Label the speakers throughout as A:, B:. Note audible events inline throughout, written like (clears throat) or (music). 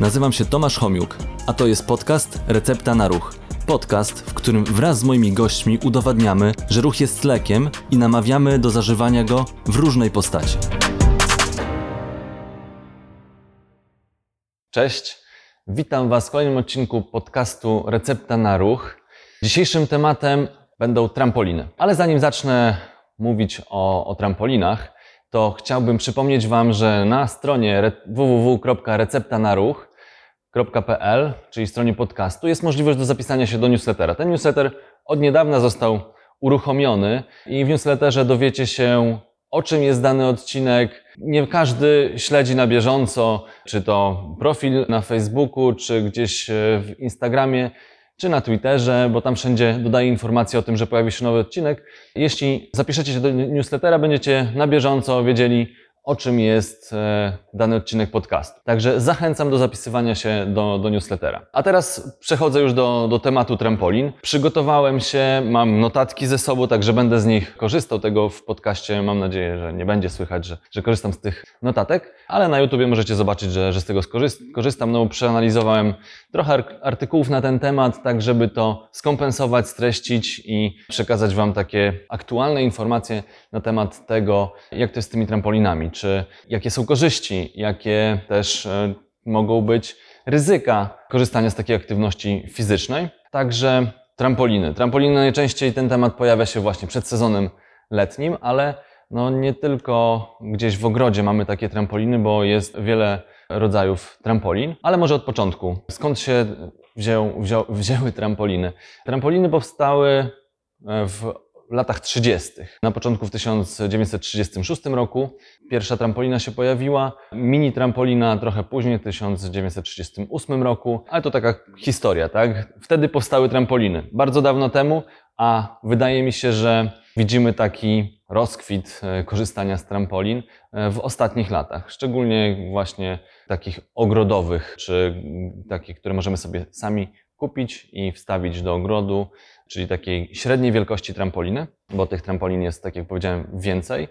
A: Nazywam się Tomasz Homiuk, a to jest podcast Recepta na Ruch. Podcast, w którym wraz z moimi gośćmi udowadniamy, że ruch jest lekiem i namawiamy do zażywania go w różnej postaci. Cześć, witam Was w kolejnym odcinku podcastu Recepta na Ruch. Dzisiejszym tematem będą trampoliny. Ale zanim zacznę mówić o, o trampolinach, to chciałbym przypomnieć Wam, że na stronie www.receptanaruch.pl, czyli stronie podcastu, jest możliwość do zapisania się do newslettera. Ten newsletter od niedawna został uruchomiony i w newsletterze dowiecie się, o czym jest dany odcinek. Nie każdy śledzi na bieżąco, czy to profil na Facebooku, czy gdzieś w Instagramie czy na Twitterze, bo tam wszędzie dodaję informacje o tym, że pojawi się nowy odcinek. Jeśli zapiszecie się do newslettera, będziecie na bieżąco wiedzieli, o czym jest e, dany odcinek podcastu. Także zachęcam do zapisywania się do, do newslettera. A teraz przechodzę już do, do tematu trampolin. Przygotowałem się, mam notatki ze sobą, także będę z nich korzystał. Tego w podcaście mam nadzieję, że nie będzie słychać, że, że korzystam z tych notatek, ale na YouTubie możecie zobaczyć, że, że z tego korzystam. No, przeanalizowałem trochę artykułów na ten temat, tak żeby to skompensować, streścić i przekazać Wam takie aktualne informacje na temat tego, jak to jest z tymi trampolinami czy jakie są korzyści, jakie też e, mogą być ryzyka korzystania z takiej aktywności fizycznej. Także trampoliny. Trampoliny najczęściej ten temat pojawia się właśnie przed sezonem letnim, ale no nie tylko gdzieś w ogrodzie mamy takie trampoliny, bo jest wiele rodzajów trampolin, ale może od początku. Skąd się wziął, wzięły trampoliny? Trampoliny powstały e, w w latach 30. Na początku w 1936 roku pierwsza trampolina się pojawiła, mini trampolina trochę później, w 1938 roku, ale to taka historia, tak? Wtedy powstały trampoliny, bardzo dawno temu, a wydaje mi się, że widzimy taki rozkwit e, korzystania z trampolin e, w ostatnich latach, szczególnie właśnie takich ogrodowych, czy takich, które możemy sobie sami kupić i wstawić do ogrodu, czyli takiej średniej wielkości trampoliny, bo tych trampolin jest, tak jak powiedziałem, więcej.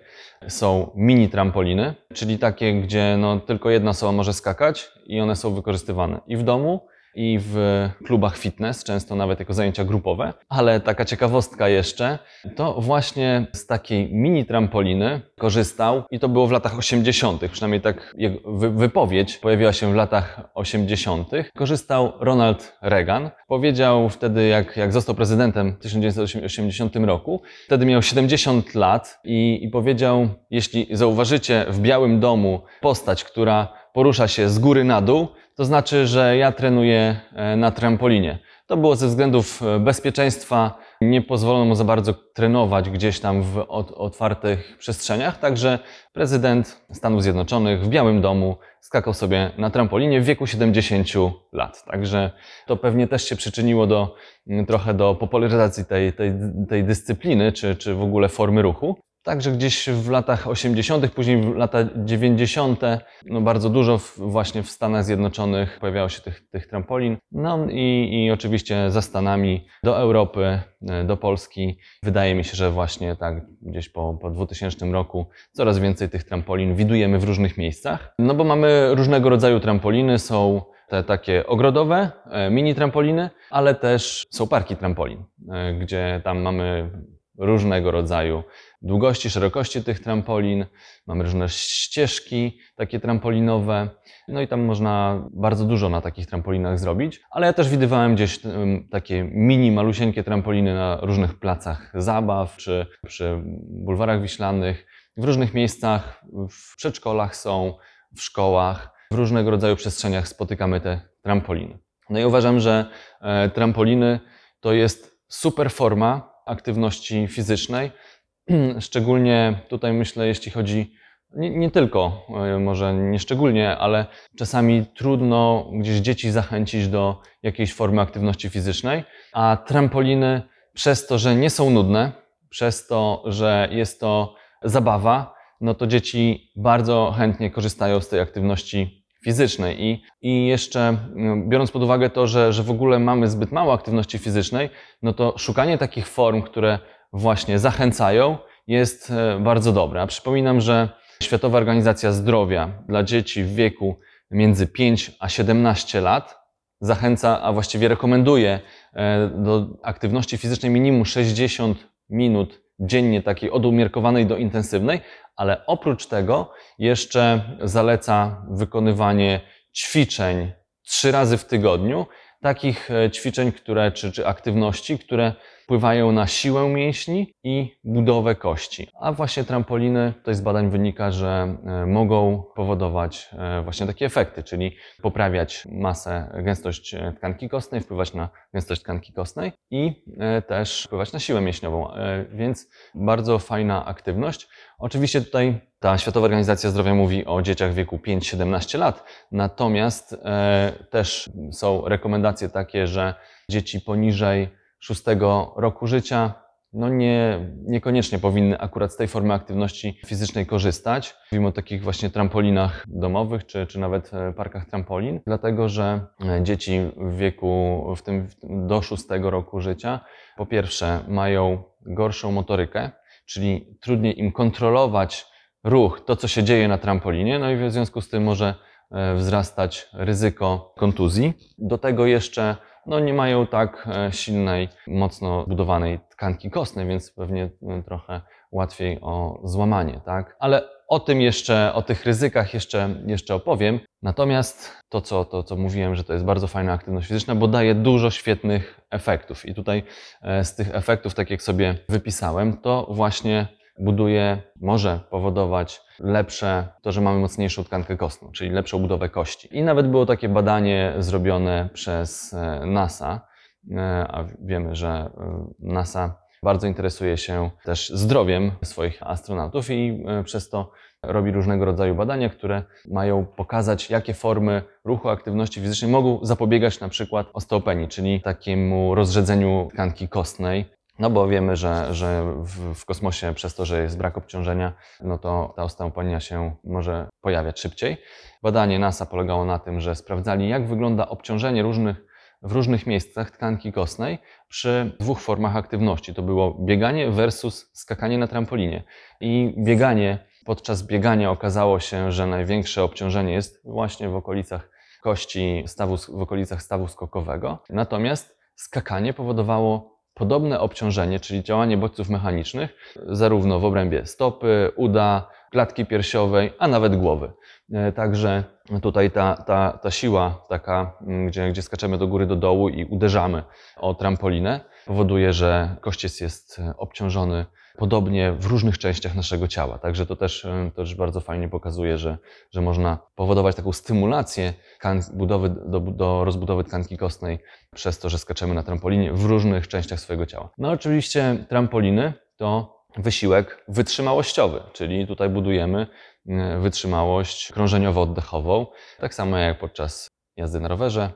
A: Są mini trampoliny, czyli takie, gdzie no, tylko jedna osoba może skakać i one są wykorzystywane i w domu, i w klubach fitness, często nawet jako zajęcia grupowe. Ale taka ciekawostka jeszcze, to właśnie z takiej mini trampoliny korzystał i to było w latach 80., przynajmniej tak wypowiedź pojawiła się w latach 80. Korzystał Ronald Reagan. Powiedział wtedy, jak, jak został prezydentem w 1980 roku, wtedy miał 70 lat i, i powiedział, jeśli zauważycie w Białym Domu postać, która porusza się z góry na dół, to znaczy, że ja trenuję e, na trampolinie. To było ze względów e, bezpieczeństwa. Nie pozwolono mu za bardzo trenować gdzieś tam w otwartych przestrzeniach, także prezydent Stanów Zjednoczonych w Białym Domu skakał sobie na trampolinie w wieku 70 lat. Także to pewnie też się przyczyniło do, trochę do popularyzacji tej, tej, tej dyscypliny, czy, czy w ogóle formy ruchu. Także gdzieś w latach 80., później w latach 90., no bardzo dużo w, właśnie w Stanach Zjednoczonych pojawiało się tych, tych trampolin. No i, i oczywiście za Stanami do Europy, e, do Polski. Wydaje mi się, że właśnie tak gdzieś po, po 2000 roku coraz więcej tych trampolin widujemy w różnych miejscach. No bo mamy różnego rodzaju trampoliny, są te takie ogrodowe, e, mini trampoliny, ale też są parki trampolin, e, gdzie tam mamy różnego rodzaju długości, szerokości tych trampolin. Mamy różne ścieżki takie trampolinowe. No i tam można bardzo dużo na takich trampolinach zrobić. Ale ja też widywałem gdzieś takie mini, malusieńkie trampoliny na różnych placach zabaw, czy przy bulwarach wiślanych. W różnych miejscach, w przedszkolach są, w szkołach, w różnego rodzaju przestrzeniach spotykamy te trampoliny. No i uważam, że e, trampoliny to jest super forma aktywności fizycznej. (clears throat) Szczególnie tutaj myślę, jeśli chodzi nie, nie, tylko, e, może nie szczególnie, ale czasami trudno gdzieś dzieci zachęcić do jakiejś formy aktywności fizycznej, a trampoliny przez to, że nie są nudne, przez to, że jest to zabawa, no to dzieci bardzo chętnie korzystają z tej aktywności fizycznej. I, i jeszcze no, biorąc pod uwagę to, że, że w ogóle mamy zbyt mało aktywności fizycznej, no to szukanie takich form, które właśnie zachęcają, jest e, bardzo dobre. A przypominam, że Światowa Organizacja Zdrowia dla dzieci w wieku między 5 a 17 lat zachęca, a właściwie rekomenduje e, do aktywności fizycznej minimum 60 minut dziennie, takiej od umiarkowanej do intensywnej, ale oprócz tego jeszcze zaleca wykonywanie ćwiczeń trzy razy w tygodniu, takich e, ćwiczeń, które, czy, czy aktywności, które wpływają na siłę mięśni i budowę kości. A właśnie trampoliny, to z badań wynika, że e, mogą powodować e, właśnie takie efekty, czyli poprawiać masę, gęstość e, tkanki kostnej, wpływać na gęstość tkanki kostnej i też wpływać na siłę mięśniową. Więc bardzo fajna aktywność. Oczywiście tutaj ta Światowa Organizacja Zdrowia mówi o dzieciach w wieku 5-17 lat, natomiast też są rekomendacje takie, że dzieci poniżej szóstego roku życia, no nie, niekoniecznie powinny akurat z tej formy aktywności fizycznej korzystać. Mówimy o takich właśnie trampolinach domowych, czy, czy nawet e, parkach trampolin, dlatego że e, dzieci w wieku w tym do szóstego roku życia po pierwsze mają gorszą motorykę, czyli trudniej im kontrolować ruch, to co się dzieje na trampolinie, no i w związku z tym może e, wzrastać ryzyko kontuzji. Do tego jeszcze no nie mają tak e, silnej, mocno budowanej tkanki kostnej, więc pewnie e, trochę łatwiej o złamanie, tak? Ale o tym jeszcze, o tych ryzykach jeszcze, jeszcze opowiem. Natomiast to co, to, co mówiłem, że to jest bardzo fajna aktywność fizyczna, bo daje dużo świetnych efektów. I tutaj e, z tych efektów, tak jak sobie wypisałem, to właśnie buduje, może powodować lepsze, to, że mamy mocniejszą tkankę kostną, czyli lepszą budowę kości. I nawet było takie badanie zrobione przez e, NASA, e, a wiemy, że e, NASA bardzo interesuje się też zdrowiem swoich astronautów i przez to robi różnego rodzaju badania, które mają pokazać, jakie formy ruchu, aktywności fizycznej mogą zapobiegać na przykład osteopenii, czyli takiemu rozrzedzeniu tkanki kostnej, no bo wiemy, że, że w, kosmosie przez to, że jest brak obciążenia, no to ta osteopenia się może pojawiać szybciej. Badanie NASA polegało na tym, że sprawdzali, jak wygląda obciążenie różnych, w różnych miejscach tkanki kostnej przy dwóch formach aktywności. To było bieganie versus skakanie na trampolinie. I bieganie, podczas biegania okazało się, że największe obciążenie jest właśnie w okolicach kości stawu, w okolicach stawu skokowego. Natomiast skakanie powodowało podobne obciążenie, czyli działanie bodźców mechanicznych, zarówno w obrębie stopy, uda, klatki piersiowej, a nawet głowy. E, także tutaj ta, ta, ta siła taka, mm, gdzie, gdzie skaczemy do góry, do dołu i uderzamy o trampolinę, powoduje, że kościec jest obciążony podobnie w różnych częściach naszego ciała. Także to też, e, to też bardzo fajnie pokazuje, że, że można powodować taką stymulację budowy, do, do rozbudowy tkanki kostnej przez to, że skaczemy na trampolinie w różnych częściach swojego ciała. No oczywiście trampoliny to wysiłek wytrzymałościowy, czyli tutaj budujemy e, wytrzymałość krążeniowo-oddechową, tak samo jak podczas jazdy na rowerze,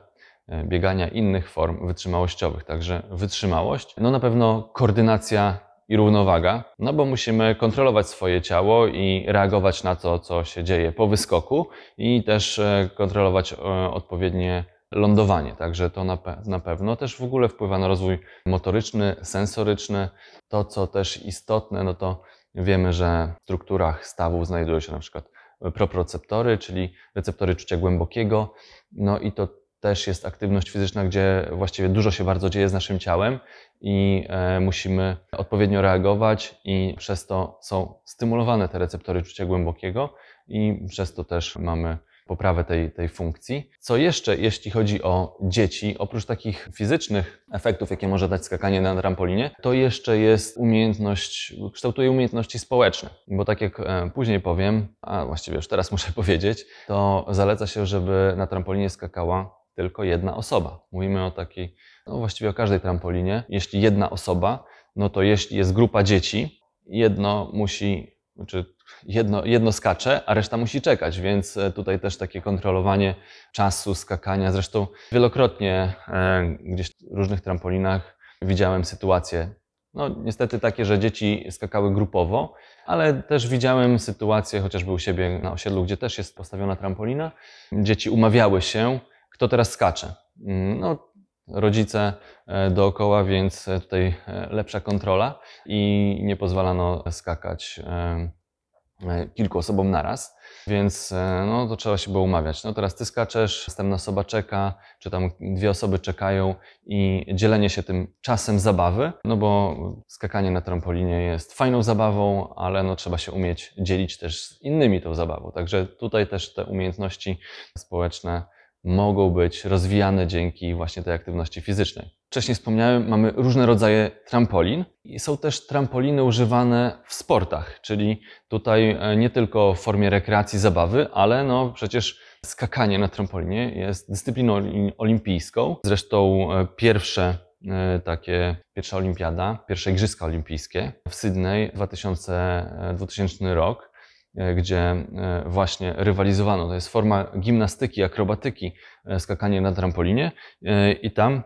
A: e, biegania innych form wytrzymałościowych. Także wytrzymałość, no na pewno koordynacja i równowaga, no bo musimy kontrolować swoje ciało i reagować na to, co się dzieje po wyskoku i też e, kontrolować e, odpowiednie lądowanie. Także to na, pe na pewno też w ogóle wpływa na rozwój motoryczny, sensoryczny. To, co też istotne, no to wiemy, że w strukturach stawów znajdują się na przykład proprioceptory, czyli receptory czucia głębokiego. No i to też jest aktywność fizyczna, gdzie właściwie dużo się bardzo dzieje z naszym ciałem i e, musimy odpowiednio reagować i przez to są stymulowane te receptory czucia głębokiego i przez to też mamy poprawę tej, tej funkcji. Co jeszcze, jeśli chodzi o dzieci, oprócz takich fizycznych efektów, jakie może dać skakanie na trampolinie, to jeszcze jest umiejętność, kształtuje umiejętności społeczne. Bo tak jak e, później powiem, a właściwie już teraz (laughs) muszę powiedzieć, to zaleca się, żeby na trampolinie skakała tylko jedna osoba. Mówimy o takiej, no właściwie o każdej trampolinie. Jeśli jedna osoba, no to jeśli jest grupa dzieci, jedno musi, znaczy jedno, jedno skacze, a reszta musi czekać, więc e, tutaj też takie kontrolowanie czasu skakania. Zresztą wielokrotnie e, gdzieś w różnych trampolinach widziałem sytuacje, no niestety takie, że dzieci skakały grupowo, ale też widziałem sytuacje, chociażby u siebie na osiedlu, gdzie też jest postawiona trampolina. Dzieci umawiały się, kto teraz skacze. Mm, no, rodzice e, dookoła, więc tutaj e, lepsza kontrola i nie pozwalano skakać e, kilku osobom naraz. Więc e, no, to trzeba się było umawiać. No teraz ty skaczesz, następna osoba czeka, czy tam dwie osoby czekają i dzielenie się tym czasem zabawy, no bo skakanie na trampolinie jest fajną zabawą, ale no, trzeba się umieć dzielić też z innymi tą zabawą. Także tutaj też te umiejętności społeczne mogą być rozwijane dzięki właśnie tej aktywności fizycznej. Wcześniej wspomniałem, mamy różne rodzaje trampolin i są też trampoliny używane w sportach, czyli tutaj e, nie tylko w formie rekreacji, zabawy, ale no przecież skakanie na trampolinie jest dyscypliną oli- olimpijską. Zresztą e, pierwsze e, takie, pierwsza olimpiada, pierwsze Igrzyska Olimpijskie w Sydney 2000, 2000 rok, gdzie e, właśnie rywalizowano. To jest forma gimnastyki, akrobatyki, e, skakanie na trampolinie e, i tam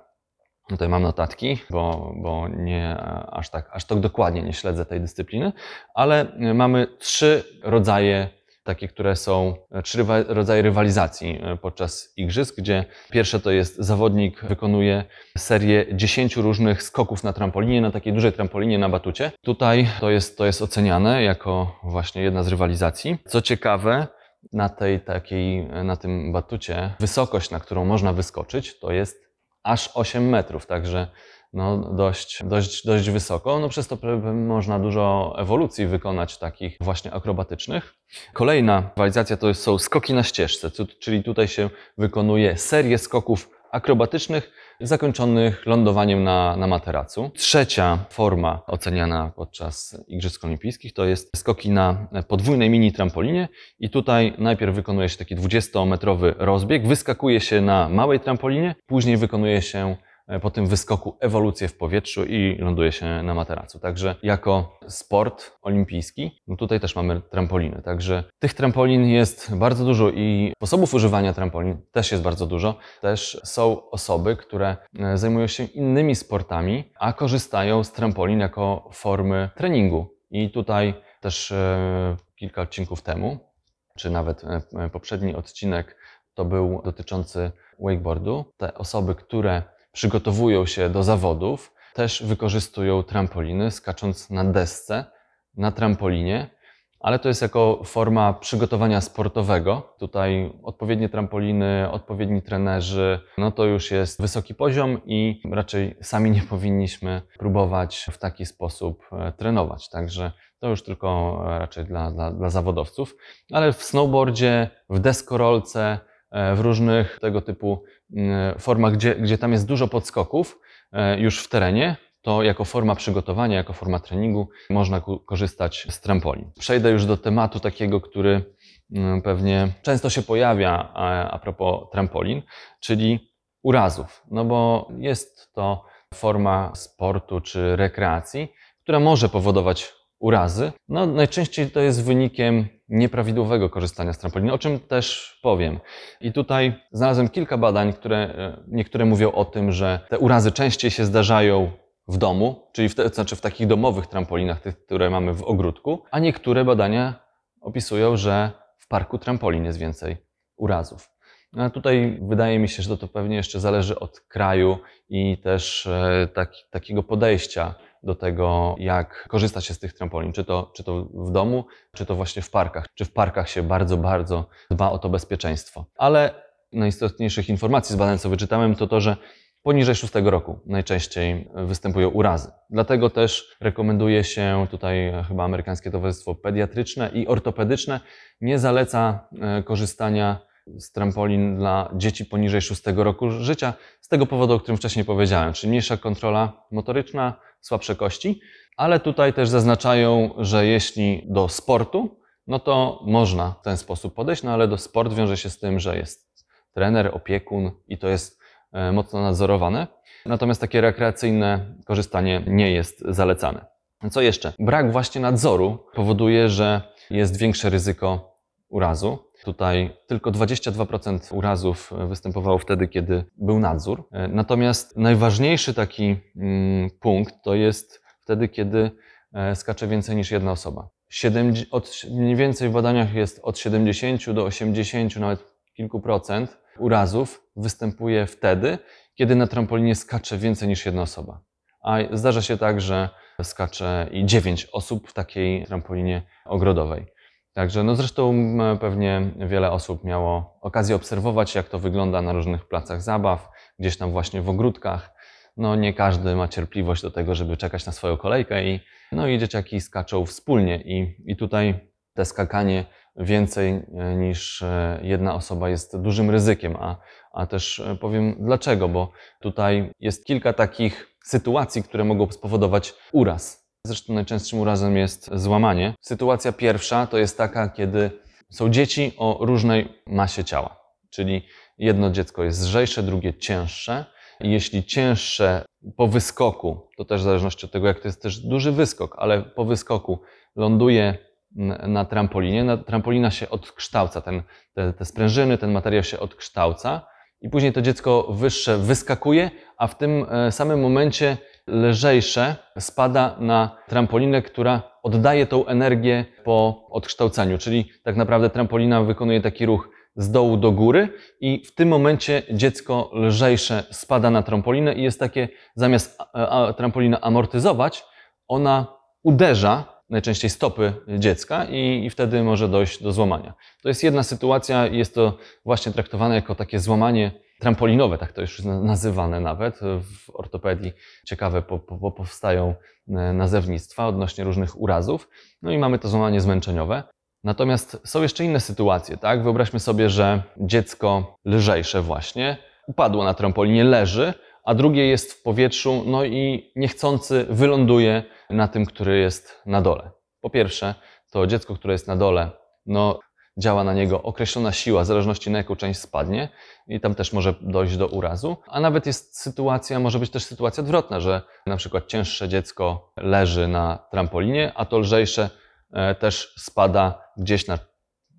A: Tutaj mam notatki, bo, bo nie e, aż tak, aż tak dokładnie nie śledzę tej dyscypliny, ale e, mamy trzy rodzaje, takie, które są, e, trzy rodzaje rywalizacji e, podczas igrzysk, gdzie pierwsze to jest zawodnik wykonuje serię 10 różnych skoków na trampolinie, na takiej dużej trampolinie na batucie. Tutaj to jest, to jest oceniane jako właśnie jedna z rywalizacji. Co ciekawe, na tej takiej, na tym batucie wysokość, na którą można wyskoczyć, to jest aż 8 metrów, także no dość, dość, dość wysoko. No przez to można dużo ewolucji wykonać takich właśnie akrobatycznych. Kolejna rywalizacja to są skoki na ścieżce, czyli tutaj się wykonuje serię skoków akrobatycznych zakończonych lądowaniem na, na materacu. Trzecia forma oceniana podczas Igrzysk Olimpijskich to jest skoki na podwójnej mini trampolinie i tutaj najpierw wykonuje się taki 20-metrowy rozbieg, wyskakuje się na małej trampolinie, później wykonuje się po tym wyskoku ewolucję w powietrzu i ląduje się na materacu. Także jako sport olimpijski, no tutaj też mamy trampoliny. Także tych trampolin jest bardzo dużo i sposobów używania trampolin też jest bardzo dużo. Też są osoby, które e, zajmują się innymi sportami, a korzystają z trampolin jako formy treningu. I tutaj też e, kilka odcinków temu, czy nawet e, poprzedni odcinek to był dotyczący wakeboardu. Te osoby, które przygotowują się do zawodów, też wykorzystują trampoliny, skacząc na desce, na trampolinie, ale to jest jako forma przygotowania sportowego. Tutaj odpowiednie trampoliny, odpowiedni trenerzy, no to już jest wysoki poziom i raczej sami nie powinniśmy próbować w taki sposób e, trenować. Także to już tylko e, raczej dla, dla, dla zawodowców. Ale w snowboardzie, w deskorolce, e, w różnych tego typu mm, formach, gdzie, gdzie tam jest dużo podskoków e, już w terenie, to jako forma przygotowania, jako forma treningu można korzystać z trampolin. Przejdę już do tematu takiego, który mm, pewnie często się pojawia a, a propos trampolin, czyli urazów. No bo jest to forma sportu czy rekreacji, która może powodować urazy. No, najczęściej to jest wynikiem nieprawidłowego korzystania z trampoliny, o czym też powiem. I tutaj znalazłem kilka badań, które e, niektóre mówią o tym, że te urazy częściej się zdarzają w domu, czyli w, te, znaczy w takich domowych trampolinach, tych, które mamy w ogródku, a niektóre badania opisują, że w parku trampolin jest więcej urazów. No, tutaj wydaje mi się, że to, to pewnie jeszcze zależy od kraju i też e, taki, takiego podejścia do tego, jak korzysta się z tych trampolin, czy to, czy to w domu, czy to właśnie w parkach. Czy w parkach się bardzo, bardzo dba o to bezpieczeństwo. Ale najistotniejszych informacji z badań, co wyczytałem, to to, że poniżej 6 roku najczęściej występują urazy. Dlatego też rekomenduje się tutaj chyba Amerykańskie Towarzystwo Pediatryczne i Ortopedyczne nie zaleca e, korzystania z trampolin dla dzieci poniżej 6 roku życia z tego powodu, o którym wcześniej powiedziałem, czyli mniejsza kontrola motoryczna, słabsze kości, ale tutaj też zaznaczają, że jeśli do sportu, no to można w ten sposób podejść, no ale do sport wiąże się z tym, że jest trener, opiekun i to jest e, mocno nadzorowane. Natomiast takie rekreacyjne korzystanie nie jest zalecane. Co jeszcze? Brak właśnie nadzoru powoduje, że jest większe ryzyko urazu. Tutaj tylko 22% urazów występowało wtedy, kiedy był nadzór. Natomiast najważniejszy taki mm, punkt to jest wtedy, kiedy e, skacze więcej niż jedna osoba. Od, mniej więcej w badaniach jest od 70 do 80, nawet kilku procent urazów występuje wtedy, kiedy na trampolinie skacze więcej niż jedna osoba. A zdarza się tak, że skacze i 9 osób w takiej trampolinie ogrodowej. Także no zresztą pewnie wiele osób miało okazję obserwować, jak to wygląda na różnych placach zabaw, gdzieś tam właśnie w ogródkach. No nie każdy ma cierpliwość do tego, żeby czekać na swoją kolejkę i, no i dzieciaki skaczą wspólnie i, i tutaj te skakanie więcej e, niż e, jedna osoba jest dużym ryzykiem, a, a też e, powiem dlaczego, bo tutaj jest kilka takich sytuacji, które mogą spowodować uraz. Zresztą najczęstszym urazem jest złamanie. Sytuacja pierwsza to jest taka, kiedy są dzieci o różnej masie ciała, czyli jedno dziecko jest lżejsze, drugie cięższe. Jeśli cięższe po wyskoku, to też w zależności od tego, jak to jest też duży wyskok, ale po wyskoku ląduje na trampolinie, na, trampolina się odkształca, ten, te, te sprężyny, ten materiał się odkształca i później to dziecko wyższe wyskakuje, a w tym e, samym momencie lżejsze spada na trampolinę, która oddaje tą energię po odkształcaniu, czyli tak naprawdę trampolina wykonuje taki ruch z dołu do góry i w tym momencie dziecko lżejsze spada na trampolinę i jest takie, zamiast trampolina amortyzować, ona uderza najczęściej stopy dziecka i, i wtedy może dojść do złamania. To jest jedna sytuacja jest to właśnie traktowane jako takie złamanie trampolinowe, tak to już nazywane nawet w ortopedii. Ciekawe po, po, powstają e, nazewnictwa odnośnie różnych urazów. No i mamy to złamanie zmęczeniowe. Natomiast są jeszcze inne sytuacje, tak? Wyobraźmy sobie, że dziecko lżejsze właśnie upadło na trampolinie, leży, a drugie jest w powietrzu, no i niechcący wyląduje na tym, który jest na dole. Po pierwsze, to dziecko, które jest na dole, no działa na niego określona siła, w zależności na jaką część spadnie i tam też może dojść do urazu. A nawet jest sytuacja, może być też sytuacja odwrotna, że na przykład cięższe dziecko leży na trampolinie, a to lżejsze e, też spada gdzieś na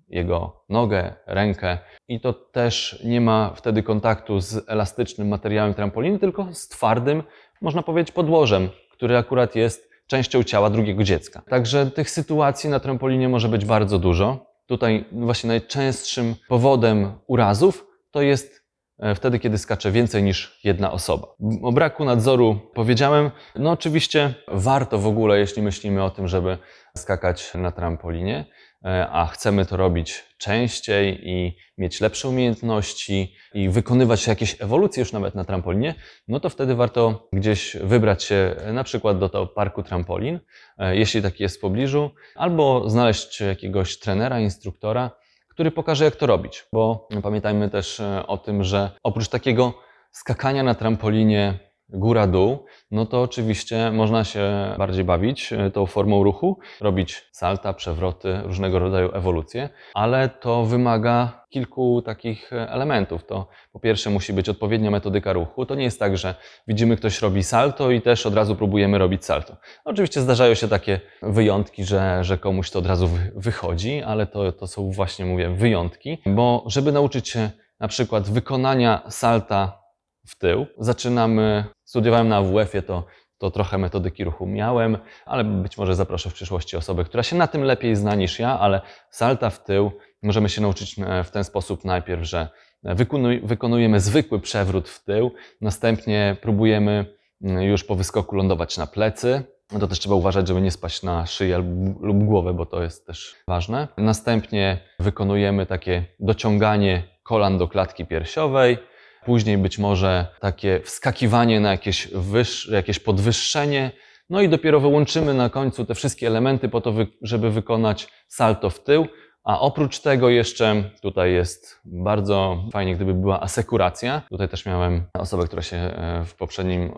A: jego nogę, rękę i to też nie ma wtedy kontaktu z elastycznym materiałem trampoliny, tylko z twardym, można powiedzieć, podłożem, który akurat jest częścią ciała drugiego dziecka. Także tych sytuacji na trampolinie może być bardzo dużo. Tutaj właśnie najczęstszym powodem urazów to jest e, wtedy, kiedy skacze więcej niż jedna osoba. O braku nadzoru powiedziałem, no oczywiście warto w ogóle, jeśli myślimy o tym, żeby skakać na trampolinie, a chcemy to robić częściej i mieć lepsze umiejętności i wykonywać jakieś ewolucje już nawet na trampolinie, no to wtedy warto gdzieś wybrać się e, na przykład do tego parku trampolin, e, jeśli taki jest w pobliżu, albo znaleźć jakiegoś trenera, instruktora, który pokaże jak to robić, bo pamiętajmy też e, o tym, że oprócz takiego skakania na trampolinie góra-dół, no to oczywiście można się bardziej bawić e, tą formą ruchu, robić salta, przewroty, różnego rodzaju ewolucje, ale to wymaga kilku takich elementów. To po pierwsze musi być odpowiednia metodyka ruchu. To nie jest tak, że widzimy ktoś robi salto i też od razu próbujemy robić salto. Oczywiście zdarzają się takie wyjątki, że, że komuś to od razu wy- wychodzi, ale to, to są właśnie, mówię, wyjątki, bo żeby nauczyć się na przykład wykonania salta w tył. Zaczynamy, studiowałem na AWF-ie, to, to trochę metodyki ruchu miałem, ale być może zaproszę w przyszłości osobę, która się na tym lepiej zna niż ja, ale salta w tył możemy się nauczyć e, w ten sposób najpierw, że wykonuj, wykonujemy zwykły przewrót w tył, następnie próbujemy mm, już po wyskoku lądować na plecy. No to też trzeba uważać, żeby nie spaść na szyję lub głowę, bo to jest też ważne. Następnie wykonujemy takie dociąganie kolan do klatki piersiowej. Później być może takie wskakiwanie na jakieś, wyż, jakieś podwyższenie. No i dopiero wyłączymy na końcu te wszystkie elementy po to, żeby wykonać salto w tył. A oprócz tego jeszcze tutaj jest bardzo fajnie, gdyby była asekuracja. Tutaj też miałem osobę, która się e, w poprzednim,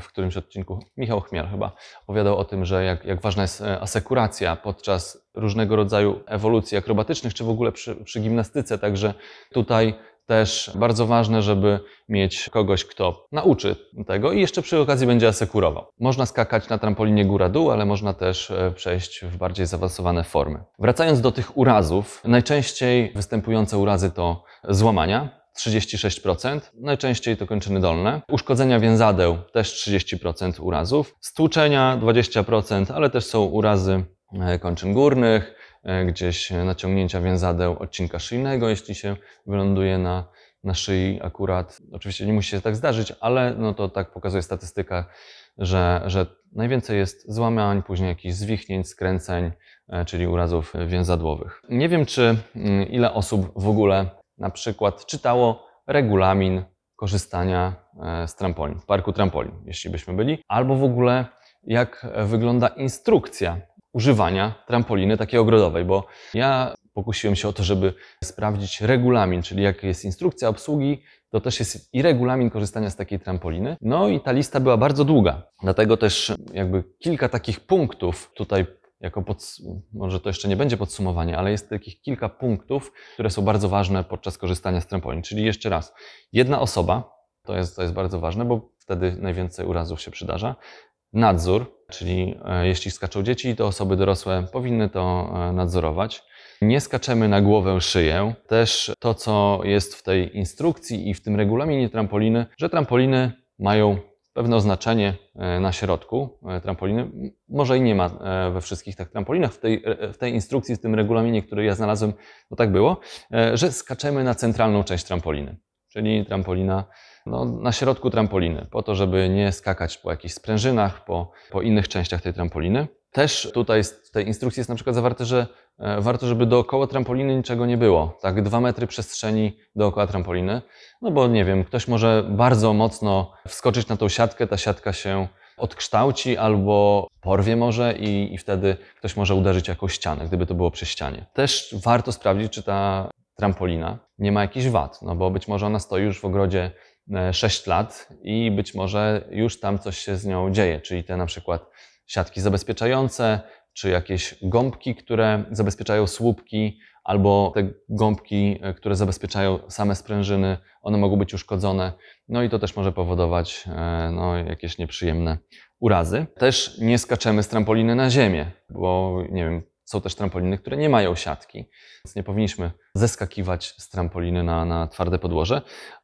A: w którymś odcinku, Michał Chmiel chyba, opowiadał o tym, że jak, jak ważna jest e, asekuracja podczas różnego rodzaju ewolucji akrobatycznych, czy w ogóle przy, przy gimnastyce. Także tutaj też bardzo ważne, żeby mieć kogoś, kto nauczy tego i jeszcze przy okazji będzie asekurował. Można skakać na trampolinie góra-dół, ale można też e, przejść w bardziej zaawansowane formy. Wracając do tych urazów, najczęściej występujące urazy to złamania. 36%, najczęściej to kończyny dolne. Uszkodzenia więzadeł też 30% urazów. Stłuczenia 20%, ale też są urazy e, kończyn górnych, gdzieś naciągnięcia więzadeł odcinka szyjnego, jeśli się wyląduje na, na szyi akurat. Oczywiście nie musi się tak zdarzyć, ale no to tak pokazuje statystyka, że, że najwięcej jest złamań, później jakichś zwichnięć, skręceń, e, czyli urazów więzadłowych. Nie wiem, czy mm, ile osób w ogóle na przykład czytało regulamin korzystania e, z trampolin, w parku trampolin, jeśli byśmy byli, albo w ogóle jak wygląda instrukcja używania trampoliny takiej ogrodowej, bo ja pokusiłem się o to, żeby sprawdzić regulamin, czyli jaka jest instrukcja obsługi, to też jest i regulamin korzystania z takiej trampoliny. No i ta lista była bardzo długa, dlatego też jakby kilka takich punktów tutaj jako pod, może to jeszcze nie będzie podsumowanie, ale jest takich kilka punktów, które są bardzo ważne podczas korzystania z trampolin. Czyli jeszcze raz, jedna osoba, to jest, to jest bardzo ważne, bo wtedy najwięcej urazów się przydarza. Nadzór, czyli e, jeśli skaczą dzieci, to osoby dorosłe powinny to e, nadzorować. Nie skaczemy na głowę, szyję. Też to, co jest w tej instrukcji i w tym regulaminie trampoliny, że trampoliny mają pewne oznaczenie e, na środku trampoliny. Może i nie ma we wszystkich tak trampolinach. W tej, w tej instrukcji, w tym regulaminie, który ja znalazłem, to tak było, że skaczemy na centralną część trampoliny. Czyli trampolina no, na środku trampoliny, po to, żeby nie skakać po jakichś sprężynach, po, po innych częściach tej trampoliny. Też tutaj w tej instrukcji jest na przykład zawarte, że e, warto, żeby dookoła trampoliny niczego nie było. Tak, dwa metry przestrzeni dookoła trampoliny. No bo nie wiem, ktoś może bardzo mocno wskoczyć na tą siatkę, ta siatka się odkształci albo porwie może i, i wtedy ktoś może uderzyć jakąś ścianę, gdyby to było przy ścianie. Też warto sprawdzić, czy ta trampolina nie ma jakichś wad, no bo być może ona stoi już w ogrodzie 6 e, lat i być może już tam coś się z nią dzieje, czyli te na przykład siatki zabezpieczające, czy jakieś gąbki, które zabezpieczają słupki, albo te gąbki, e, które zabezpieczają same sprężyny, one mogą być uszkodzone, no i to też może powodować e, no, jakieś nieprzyjemne urazy. Też nie skaczemy z trampoliny na ziemię, bo nie wiem, są też trampoliny, które nie mają siatki, więc nie powinniśmy zeskakiwać z trampoliny na, na twarde podłoże.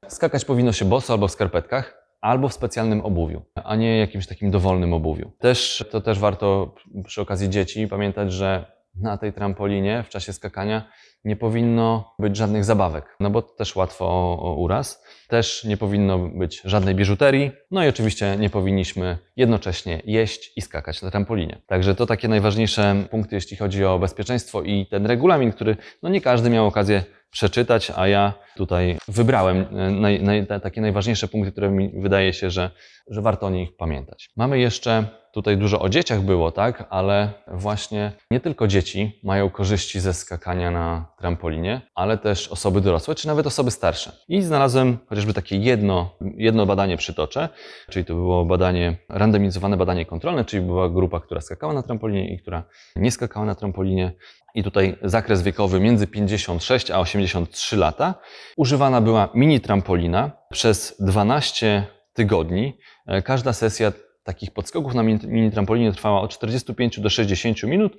A: Skakać powinno się boso albo w skarpetkach, albo w specjalnym obuwiu, a nie jakimś takim dowolnym obuwiu. Też, to też warto przy okazji dzieci pamiętać, że na tej trampolinie w czasie skakania nie powinno być żadnych zabawek, no bo to też łatwo o, o uraz. Też nie powinno być żadnej biżuterii, no i oczywiście nie powinniśmy jednocześnie jeść i skakać na trampolinie. Także to takie najważniejsze punkty, jeśli chodzi o bezpieczeństwo i ten regulamin, który no nie każdy miał okazję przeczytać, a ja tutaj wybrałem e, naj, naj, takie najważniejsze punkty, które mi wydaje się, że, że warto o nich pamiętać. Mamy jeszcze tutaj dużo o dzieciach było, tak, ale właśnie nie tylko dzieci mają korzyści ze skakania na trampolinie, ale też osoby dorosłe, czy nawet osoby starsze. I znalazłem chociażby takie jedno, jedno badanie przytoczę, czyli to było badanie, randomizowane badanie kontrolne, czyli była grupa, która skakała na trampolinie i która nie skakała na trampolinie. I tutaj zakres wiekowy między 56 a 83 lata. Używana była mini trampolina przez 12 tygodni. E, każda sesja takich podskoków na mini trampolinie trwała od 45 do 60 minut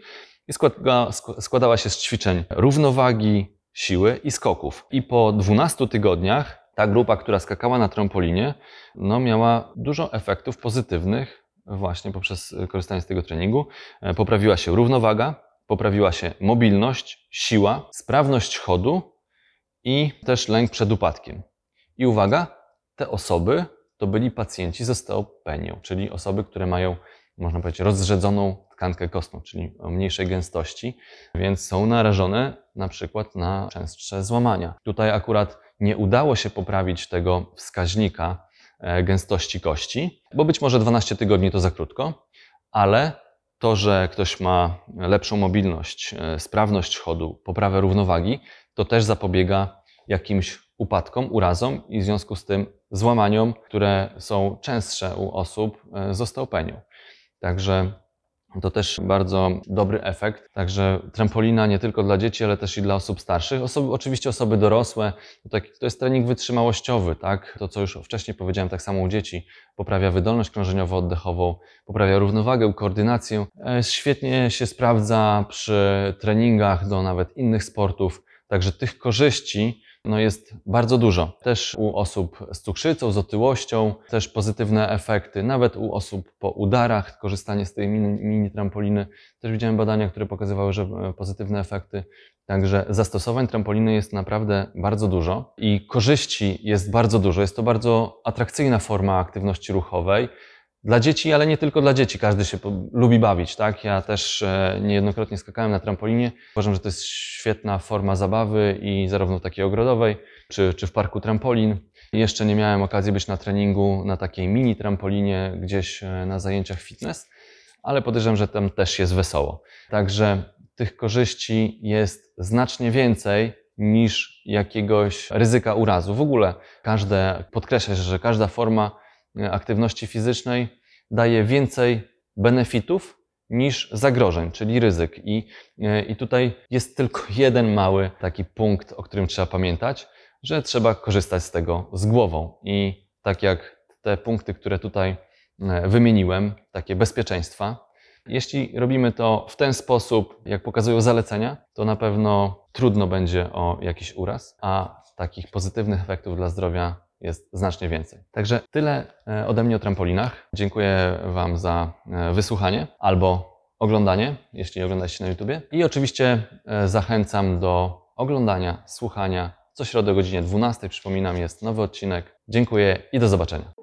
A: i składała się z ćwiczeń równowagi, siły i skoków. I po 12 tygodniach ta grupa, która skakała na trampolinie, no miała dużo efektów pozytywnych właśnie poprzez korzystanie z tego treningu. E, poprawiła się równowaga, poprawiła się mobilność, siła, sprawność chodu i też lęk przed upadkiem. I uwaga, te osoby to byli pacjenci z osteopenią, czyli osoby, które mają, można powiedzieć, rozrzedzoną tkankę kostną, czyli o mniejszej gęstości, więc są narażone na przykład na częstsze złamania. Tutaj akurat nie udało się poprawić tego wskaźnika e, gęstości kości, bo być może 12 tygodni to za krótko, ale to, że ktoś ma lepszą mobilność, e, sprawność chodu, poprawę równowagi, to też zapobiega jakimś upadkom, urazom i w związku z tym złamaniom, które są częstsze u osób e, z osteopenią. Także to też bardzo dobry efekt. Także trampolina nie tylko dla dzieci, ale też i dla osób starszych. Osoby, oczywiście osoby dorosłe, to, tak, jest trening wytrzymałościowy, tak? To, co już wcześniej powiedziałem, tak samo u dzieci. Poprawia wydolność krążeniowo-oddechową, poprawia równowagę, koordynację. E, świetnie się sprawdza przy treningach do nawet innych sportów. Także tych korzyści no jest bardzo dużo. Też u osób z cukrzycą, z otyłością, też pozytywne efekty. Nawet u osób po udarach, korzystanie z tej mini, mini trampoliny. Też widziałem badania, które pokazywały, że e, pozytywne efekty. Także zastosowań trampoliny jest naprawdę bardzo dużo i korzyści jest bardzo dużo. Jest to bardzo atrakcyjna forma aktywności ruchowej dla dzieci, ale nie tylko dla dzieci. Każdy się lubi bawić, tak? Ja też e, niejednokrotnie skakałem na trampolinie. Uważam, że to jest świetna forma zabawy i zarówno takiej ogrodowej, czy, czy w parku trampolin. Jeszcze nie miałem okazji być na treningu na takiej mini trampolinie gdzieś e, na zajęciach fitness, ale podejrzewam, że tam też jest wesoło. Także tych korzyści jest znacznie więcej niż jakiegoś ryzyka urazu. W ogóle każde, podkreślę, że każda forma aktywności fizycznej daje więcej benefitów niż zagrożeń, czyli ryzyk. I, e, I tutaj jest tylko (laughs) jeden mały taki punkt, o którym trzeba pamiętać, że trzeba korzystać z tego z głową. I tak jak te punkty, które tutaj e, wymieniłem, takie bezpieczeństwa, jeśli robimy to w ten sposób, jak pokazują zalecenia, to na pewno trudno będzie o jakiś uraz, a takich pozytywnych efektów dla zdrowia jest znacznie więcej. Także tyle e, ode mnie o trampolinach. Dziękuję Wam za e, wysłuchanie albo oglądanie, jeśli oglądacie na YouTubie. I oczywiście e, zachęcam do oglądania, słuchania. Co środę o godzinie 12, przypominam, jest nowy odcinek. Dziękuję i do zobaczenia.